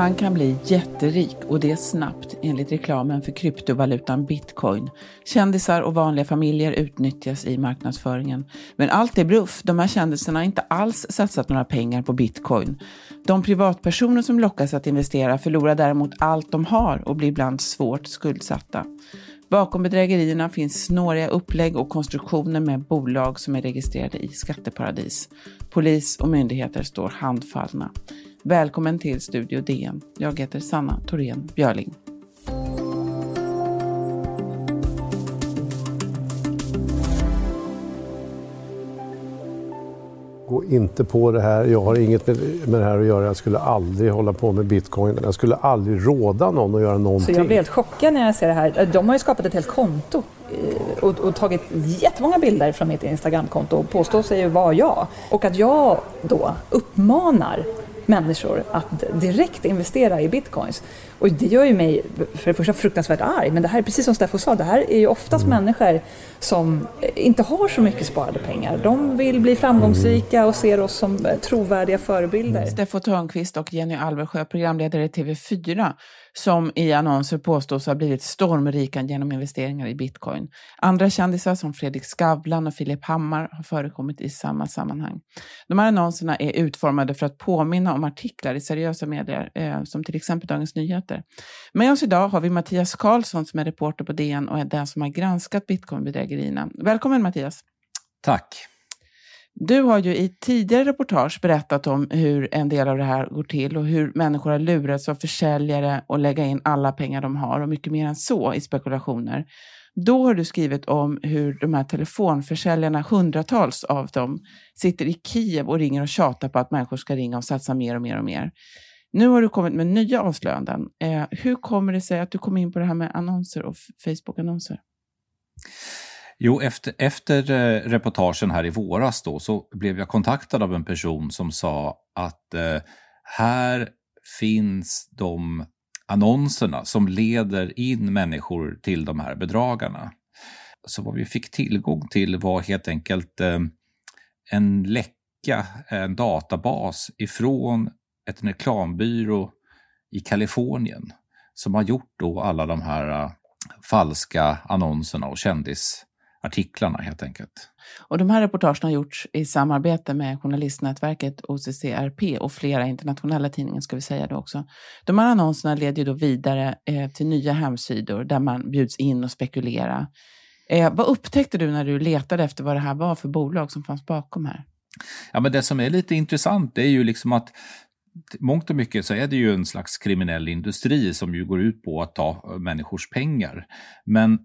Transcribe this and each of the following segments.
Man kan bli jätterik och det snabbt enligt reklamen för kryptovalutan bitcoin. Kändisar och vanliga familjer utnyttjas i marknadsföringen. Men allt är bluff. De här kändisarna har inte alls satsat några pengar på bitcoin. De privatpersoner som lockas att investera förlorar däremot allt de har och blir ibland svårt skuldsatta. Bakom bedrägerierna finns snåriga upplägg och konstruktioner med bolag som är registrerade i skatteparadis. Polis och myndigheter står handfallna. Välkommen till Studio DN. Jag heter Sanna Thorén Björling. Gå inte på det här. Jag har inget med, med det här att göra. Jag skulle aldrig hålla på med bitcoin. Jag skulle aldrig råda någon att göra någonting. Så jag blir helt chockad när jag ser det här. Eh, de har ju skapat ett helt konto eh, och, och tagit jättemånga bilder från mitt Instagramkonto och påstår sig vara jag. Och att jag då uppmanar människor att direkt investera i bitcoins. Och det gör ju mig för det första fruktansvärt arg, men det här är precis som Steffo sa, det här är ju oftast mm. människor som inte har så mycket sparade pengar. De vill bli framgångsrika och ser oss som trovärdiga förebilder. Steffo Törnqvist och Jenny Alversjö, programledare i TV4, som i annonser påstås ha blivit stormrika genom investeringar i bitcoin. Andra kändisar som Fredrik Skavlan och Filip Hammar har förekommit i samma sammanhang. De här annonserna är utformade för att påminna om artiklar i seriösa medier, eh, som till exempel Dagens Nyheter. Med oss idag har vi Mattias Karlsson som är reporter på DN och är den som har granskat bitcoinbedrägerierna. Välkommen Mattias! Tack! Du har ju i tidigare reportage berättat om hur en del av det här går till och hur människor har lurats av försäljare och lägga in alla pengar de har och mycket mer än så i spekulationer. Då har du skrivit om hur de här telefonförsäljarna, hundratals av dem, sitter i Kiev och ringer och tjatar på att människor ska ringa och satsa mer och mer och mer. Nu har du kommit med nya avslöjanden. Eh, hur kommer det sig att du kom in på det här med annonser och Facebook-annonser? Jo, efter, efter eh, reportagen här i våras då, så blev jag kontaktad av en person som sa att eh, här finns de annonserna som leder in människor till de här bedragarna. Så vad vi fick tillgång till var helt enkelt eh, en läcka, en databas ifrån ett reklambyrå i Kalifornien som har gjort då alla de här uh, falska annonserna och kändis artiklarna helt enkelt. Och de här reportagen har gjorts i samarbete med journalistnätverket OCCRP och flera internationella tidningar ska vi säga då också. De här annonserna leder ju då vidare eh, till nya hemsidor där man bjuds in och spekulera. Eh, vad upptäckte du när du letade efter vad det här var för bolag som fanns bakom här? Ja, men det som är lite intressant är ju liksom att mångt och mycket så är det ju en slags kriminell industri som ju går ut på att ta eh, människors pengar. Men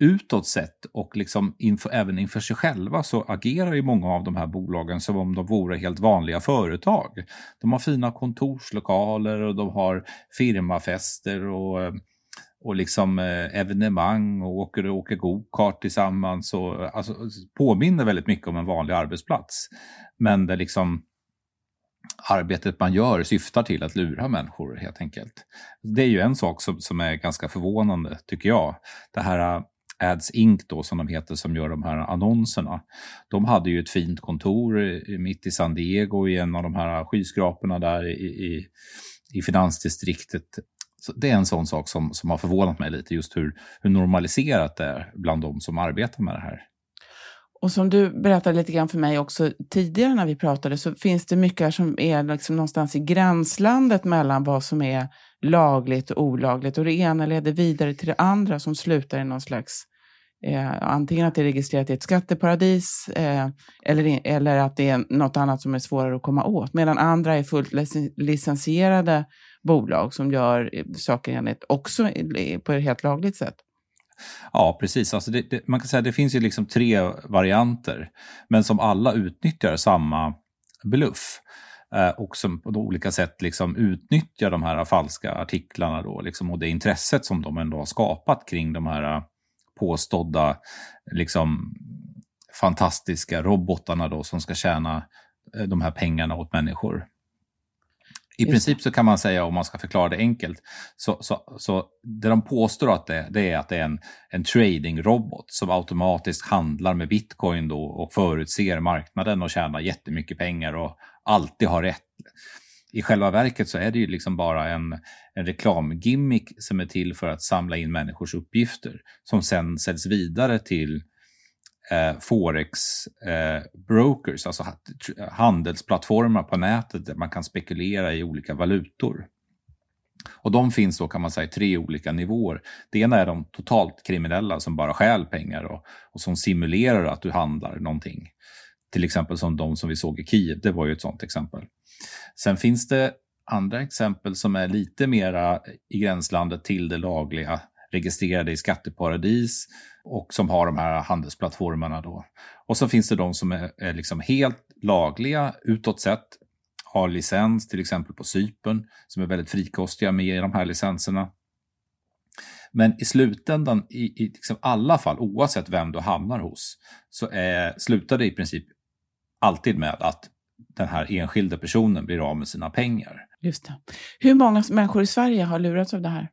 utåt sett och liksom inför, även inför sig själva så agerar ju många av de här bolagen som om de vore helt vanliga företag. De har fina kontorslokaler och de har firmafester och, eh, och liksom eh, evenemang och åker, åker go-kart tillsammans. Och, alltså, påminner väldigt mycket om en vanlig arbetsplats. Men det liksom arbetet man gör syftar till att lura människor helt enkelt. Det är ju en sak som, som är ganska förvånande tycker jag. Det här äh, Ads Inc då som de heter som gör de här annonserna. De hade ju ett fint kontor mitt i San Diego i en av de här skyskraporna där i, i, i finansdistriktet. Så det är en sån sak som, som har förvånat mig lite, just hur, hur normaliserat det är bland de som arbetar med det här. Och som du berättade lite grann för mig också tidigare när vi pratade så finns det mycket här som är liksom någonstans i gränslandet mellan vad som är lagligt och olagligt och det ena leder vidare till det andra som slutar i någon slags eh, antingen att det är registrerat i ett skatteparadis eh, eller, eller att det är något annat som är svårare att komma åt. Medan andra är fullt licensierade bolag som gör eh, saker enligt också på ett helt lagligt sätt. Ja, precis. Alltså det, det, man kan säga att det finns ju liksom tre varianter, men som alla utnyttjar samma bluff eh, och som på olika sätt liksom utnyttjar de här falska artiklarna då, liksom, och det intresset som de ändå har skapat kring de här eh, påstådda liksom, fantastiska robotarna då som ska tjäna eh, de här pengarna åt människor. I princip så kan man säga, om man ska förklara det enkelt, så, så, så det de påstår att det, det är att det är en, en tradingrobot som automatiskt handlar med bitcoin då och förutser marknaden och tjänar jättemycket pengar och alltid har rätt. I själva verket så är det ju liksom bara en, en reklamgimmick som är till för att samla in människors uppgifter som sen säljs vidare till eh, forex eh, brokers, alltså handelsplattformar på nätet där man kan spekulera i olika valutor. Och de finns då kan man säga i tre olika nivåer. Det ena är de totalt kriminella som bara stjäl pengar och, och som simulerar att du handlar någonting. Till exempel som de som vi såg i Kiev, det var ju ett sådant exempel. Sen finns det andra exempel som är lite mera i gränslandet till det lagliga, registrerade i skatteparadis och som har de här handelsplattformarna. Då. Och så finns det de som är, är liksom helt lagliga utåt sett, har licens till exempel på Cypern, som är väldigt frikostiga med de här licenserna. Men i slutändan, i, i liksom alla fall, oavsett vem du hamnar hos, så är, slutar det i princip alltid med att den här enskilda personen blir av med sina pengar. Just det. Hur många människor i Sverige har lurats av det här?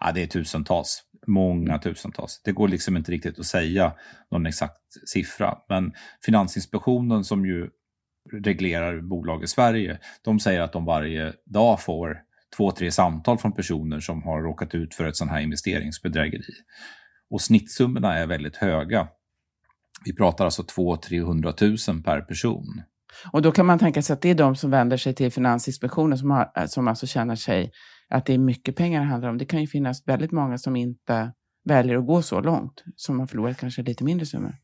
Ja, det är tusentals. Många tusentals. Det går liksom inte riktigt att säga någon exakt siffra. Men Finansinspektionen som ju reglerar bolag i Sverige, de säger att de varje dag får två, tre samtal från personer som har råkat ut för ett sånt här investeringsbedrägeri. Och snittsummorna är väldigt höga. Vi pratar alltså 200-300 000 per person. Och då kan man tänka sig att det är de som vänder sig till Finansinspektionen som, har, som alltså känner sig att det är mycket pengar det handlar om. Det kan ju finnas väldigt många som inte väljer att gå så långt, som har förlorat kanske lite mindre summor.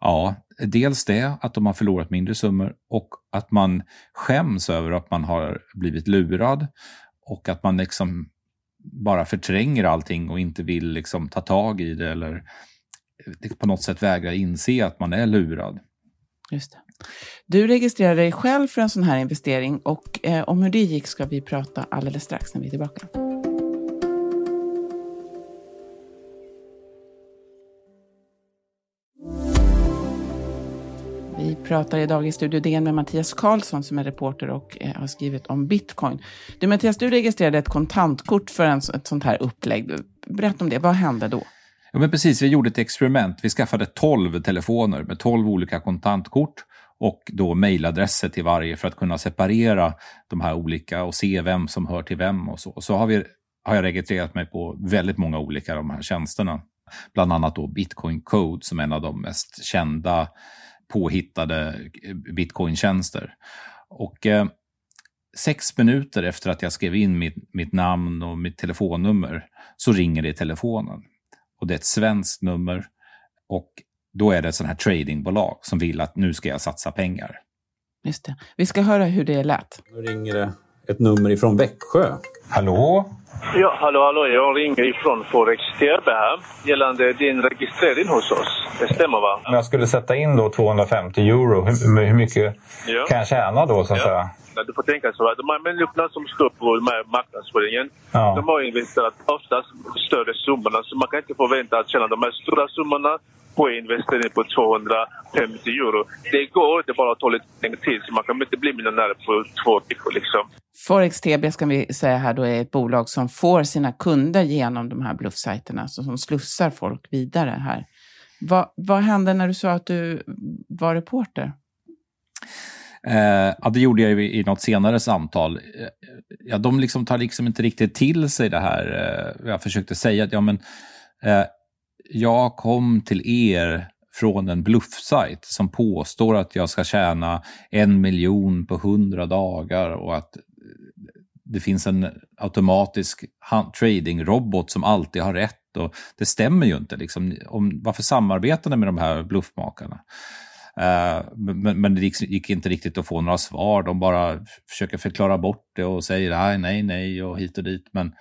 Ja, dels det, att de har förlorat mindre summor och att man skäms över att man har blivit lurad och att man liksom bara förtränger allting och inte vill liksom ta tag i det eller på något sätt vägrar inse att man är lurad. Just det. Du registrerade dig själv för en sån här investering och eh, om hur det gick ska vi prata alldeles strax när vi är tillbaka. Vi pratar idag i Studio DN med Mattias Karlsson som är reporter och eh, har skrivit om bitcoin. Du Mattias, du registrerade ett kontantkort för en, ett sånt här upplägg. Berätta om det, vad hände då? Ja, men precis, vi gjorde ett experiment. Vi skaffade 12 telefoner med 12 olika kontantkort och då mejladresser till varje för att kunna separera de här olika och se vem som hör till vem och så. Så har, vi, har jag registrerat mig på väldigt många olika av de här tjänsterna. Bland annat då Bitcoin Code som är en av de mest kända påhittade eh, bitcointjänster. Och eh, sex minuter efter att jag skrev in mitt, mitt namn och mitt telefonnummer så ringer det i telefonen. Och det är ett svenskt nummer och då är det ett sånt här tradingbolag som vill att nu ska jag satsa pengar. Just det. Vi ska höra hur det lät. Nu ringer det ett nummer ifrån Växjö. Hallå? Ja, hallå, hallå. Jag ringer ifrån Forex TB här gällande din registrering hos oss. Det stämmer va? Om jag skulle sätta in då 250 euro, hur, hur mycket ja. kan jag tjäna då så att ja. säga? Du får tänka så här. De här människorna som står på de här marknadsföringen, ja. de har investerat oftast större summorna. Så man kan inte förvänta att tjäna de här stora summorna på investering på 250 euro. Det går, det bara tar lite längre tid. Så man kan inte bli miljonär på två veckor liksom. Forex TB ska vi säga här då är ett bolag som får sina kunder genom de här bluffsajterna, alltså som slussar folk vidare här. Vad, vad hände när du sa att du var reporter? Eh, ja, det gjorde jag i något senare samtal. Eh, ja, de liksom tar liksom inte riktigt till sig det här. Eh, jag försökte säga att ja, men, eh, jag kom till er från en bluffsajt som påstår att jag ska tjäna en miljon på hundra dagar och att eh, det finns en automatisk tradingrobot som alltid har rätt. Och det stämmer ju inte. Liksom. Om, varför samarbetar ni med de här bluffmakarna? Eh, men, men, det gick, gick, inte riktigt att få några svar. De bara försöker förklara bort det och säger nej, nej, nej och hit och dit. Men,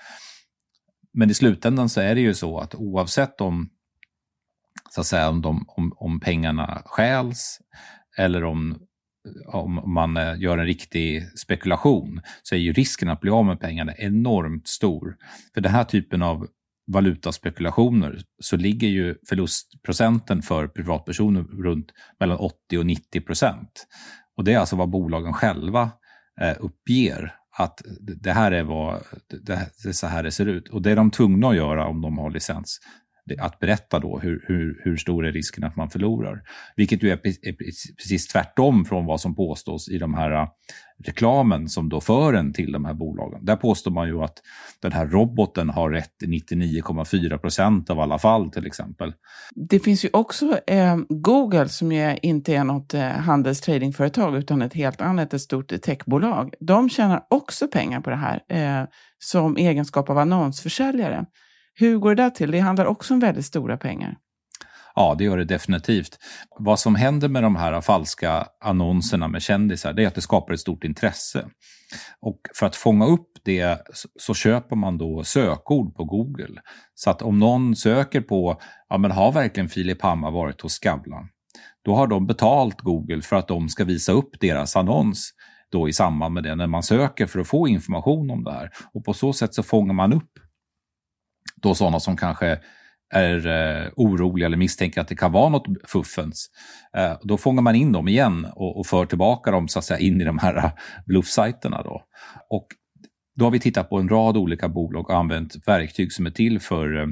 men i slutändan så är det ju så att oavsett om, så att säga, om, de, om, om pengarna stjäls eller om om man eh, gör en riktig spekulation så är ju risken att bli av med pengarna enormt stor. För den här typen av valutaspekulationer så ligger ju förlustprocenten för privatpersoner runt mellan 80 och 90 procent. Och det är alltså vad bolagen själva eh, uppger att det här är, vad, det, det så här det ser ut. Och det är de tvungna att göra om de har licens att berätta då hur, hur, hur stor är risken att man förlorar. Vilket ju är, är precis tvärtom från vad som påstås i de här äh, reklamen som då för en till de här bolagen. Där påstår man ju att den här roboten har rätt i 99,4 procent av alla fall till exempel. Det finns ju också eh, Google som ju inte är något eh, handelstradingföretag utan ett helt annat, ett stort techbolag. De tjänar också pengar på det här eh, som egenskap av annonsförsäljare. Hur går det där till? Det handlar också om väldigt stora pengar. Ja, det gör det definitivt. Vad som händer med de här falska annonserna med kändisar, det är att det skapar ett stort intresse. Och för att fånga upp det så köper man då sökord på Google. Så att om någon söker på, ja men har verkligen Filip Hammar varit hos Skavlan? Då har de betalt Google för att de ska visa upp deras annons då i samband med det när man söker för att få information om det här. Och på så sätt så fångar man upp då sådana som kanske är eh, oroliga eller misstänker att det kan vara något fuffens. Eh, då fångar man in dem igen och, och för tillbaka dem så att säga, in i de här eh, bluffsajterna. Då. Och då har vi tittat på en rad olika bolag och använt verktyg som är till för eh,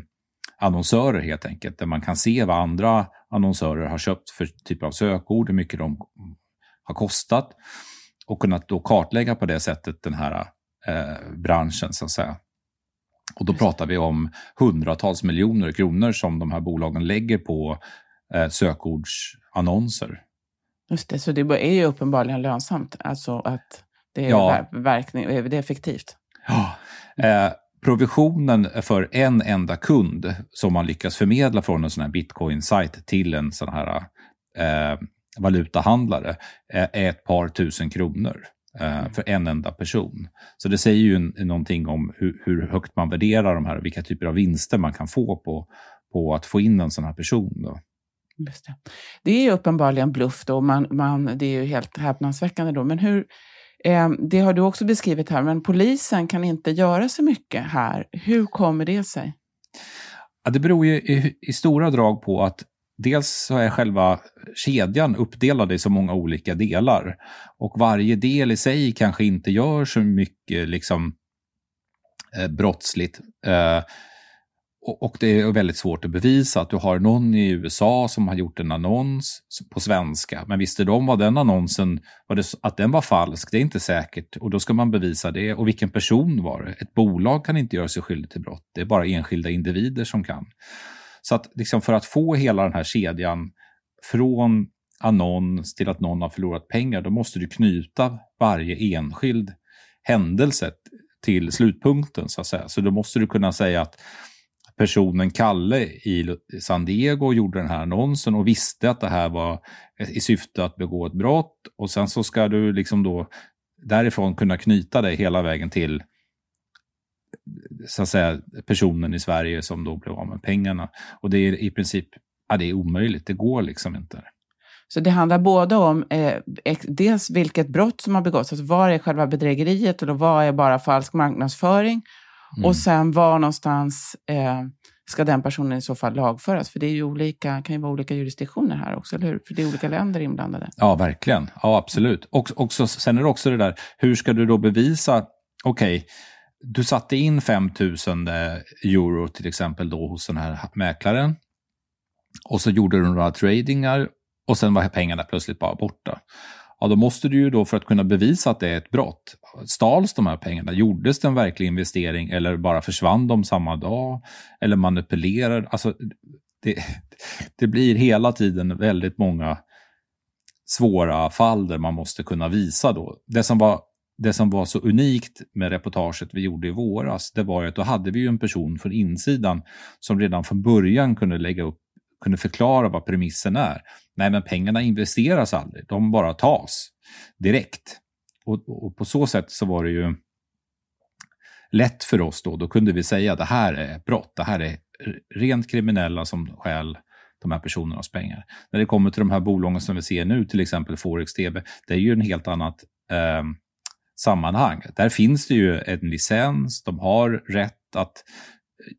annonsörer helt enkelt, där man kan se vad andra annonsörer har köpt för typer av sökord, hur mycket de har kostat och kunnat då kartlägga på det sättet den här eh, branschen så att säga. Och då pratar vi om hundratals miljoner kronor som de här bolagen lägger på eh, sökordsannonser. Just det, så det är ju uppenbarligen lönsamt, alltså att det är, ja. verkning, det är effektivt. Ja. Eh, provisionen för en enda kund som man lyckas förmedla från en sån här bitcoin-sajt till en sån här eh, valutahandlare eh, är ett par tusen kronor eh, mm. för en enda person. Så det säger ju någonting om hur, hur, högt man värderar de här och vilka typer av vinster man kan få på, på att få in en sån här person. Då. Just det. det är ju uppenbarligen bluff då, man, man, det är ju helt häpnadsväckande då. Men hur, eh, det har du också beskrivit här, men polisen kan inte göra så mycket här. Hur kommer det sig? Ja, det beror ju i, i stora drag på att dels så är själva kedjan uppdelad i så många olika delar. Och varje del i sig kanske inte gör så mycket liksom, eh, brottsligt. Eh, och, det är väldigt svårt att bevisa att du har någon i USA som har gjort en annons på svenska. Men visste de vad den annonsen, var det, att den var falsk? Det är inte säkert. Och då ska man bevisa det. Och vilken person var det? Ett bolag kan inte göra sig skyldig till brott. Det är bara enskilda individer som kan. Så att liksom för att få hela den här kedjan från annons till att någon har förlorat pengar, då måste du knyta varje enskild händelse till slutpunkten. Så att säga. Så då måste du kunna säga att personen Kalle i San Diego gjorde den här annonsen och visste att det här var i syfte att begå ett brott. Och sen så ska du liksom då därifrån kunna knyta dig hela vägen till så att säga, personen i Sverige som då blev av med pengarna. Och det är i princip ja, det är omöjligt, det går liksom inte. Så det handlar både om eh, dels vilket brott som har begåtts, alltså vad är själva bedrägeriet och vad är bara falsk marknadsföring? Mm. Och sen var någonstans eh, ska den personen i så fall lagföras? För det är ju olika, kan ju vara olika jurisdiktioner här också, eller hur? För det är olika länder inblandade. Ja, verkligen. Ja, absolut. Och, också, sen är det också det där, hur ska du då bevisa, okej, okay, du satte in 5 000 eh, euro till exempel då hos den här mäklaren. Och så gjorde du några tradingar och sen var pengarna plötsligt bara borta. Ja, då måste du ju då för att kunna bevisa att det är ett brott, stals de här pengarna? Gjordes det en verklig investering eller bara försvann de samma dag? Eller manipulerade? Alltså, det, det blir hela tiden väldigt många svåra fall där man måste kunna visa då. Det som var det som var så unikt med reportaget vi gjorde i våras, det var att då hade vi ju en person från insidan som redan från början kunde lägga upp, kunde förklara vad premissen är. Nej, men pengarna investeras aldrig, de bara tas direkt. Och, och på så sätt så var det ju lätt för oss då, då kunde vi säga att det här är brott, det här är rent kriminella som stjäl de här personernas pengar. När det kommer till de här bolagen som vi ser nu, till exempel Forex TV, det är ju en helt annat eh, sammanhang. Där finns det ju en licens, de har rätt att,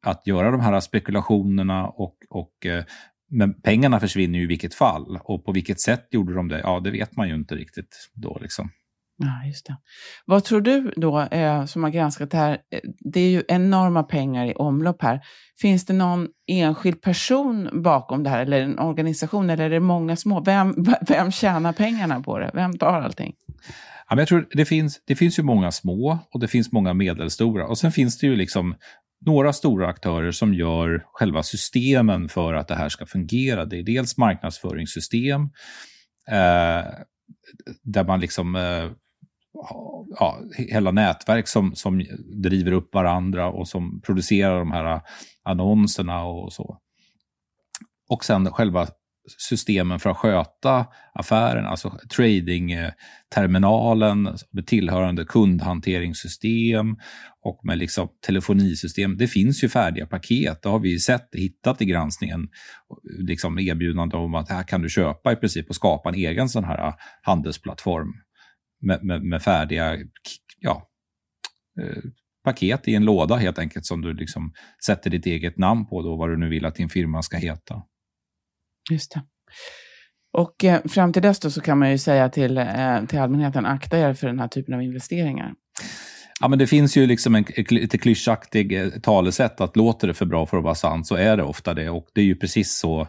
att göra de här spekulationerna och, och eh, men pengarna försvinner ju i vilket fall. Och på vilket sätt gjorde de det? Ja, det vet man ju inte riktigt då. Liksom. Ja, just det. Vad tror du då, eh, som har granskat det här, eh, det är ju enorma pengar i omlopp här. Finns det någon enskild person bakom det här, eller en organisation, eller är det många små? Vem, vem tjänar pengarna på det? Vem tar allting? Ja, men jag tror det finns, det finns ju många små och det finns många medelstora. Och sen finns det ju liksom några stora aktörer som gör själva systemen för att det här ska fungera. Det är dels marknadsföringssystem, eh, där man liksom eh, ja, hela nätverk som, som driver upp varandra och som producerar de här annonserna och så. Och sen själva systemen för att sköta affären, alltså tradingterminalen med tillhörande kundhanteringssystem och med liksom telefonisystem. Det finns ju färdiga paket, det har vi sett, hittat i granskningen, liksom erbjudande om att här kan du köpa i princip och skapa en egen sån här handelsplattform med, med, med färdiga ja, eh, paket i en låda helt enkelt som du liksom sätter ditt eget namn på då, vad du nu vill att din firma ska heta. Just det. Och eh, fram till dess då så kan man ju säga till, eh, till allmänheten, akta er för den här typen av investeringar. Ja, men det finns ju liksom en lite klyschaktig eh, talesätt att låter det för bra för att vara sant så är det ofta det. Och det är ju precis så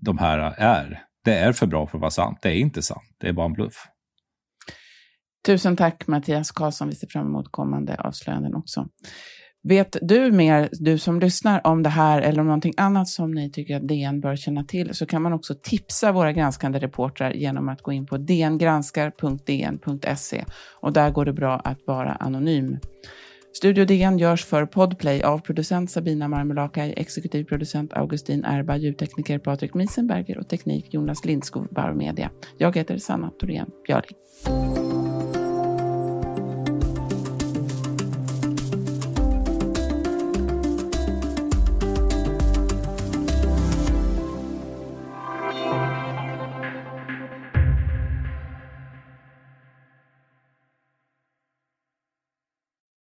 de här är. Det är för bra för att vara sant. Det är inte sant. Det är bara en bluff. Tusen tack Mattias Karlsson. Vi ser fram emot kommande avslöjanden också. Vet du mer, du som lyssnar, om det här eller om någonting annat som ni tycker att DN bör känna till så kan man också tipsa våra granskande reportrar genom att gå in på dngranskar.dn.se och där går det bra att vara anonym. Studio DN görs för Podplay av producent Sabina Marmelakai, exekutiv producent Augustin Erba, ljudtekniker Patrik Miesenberger och teknik Jonas Lindskog, Bauer Media. Jag heter Sanna Thorén Björling.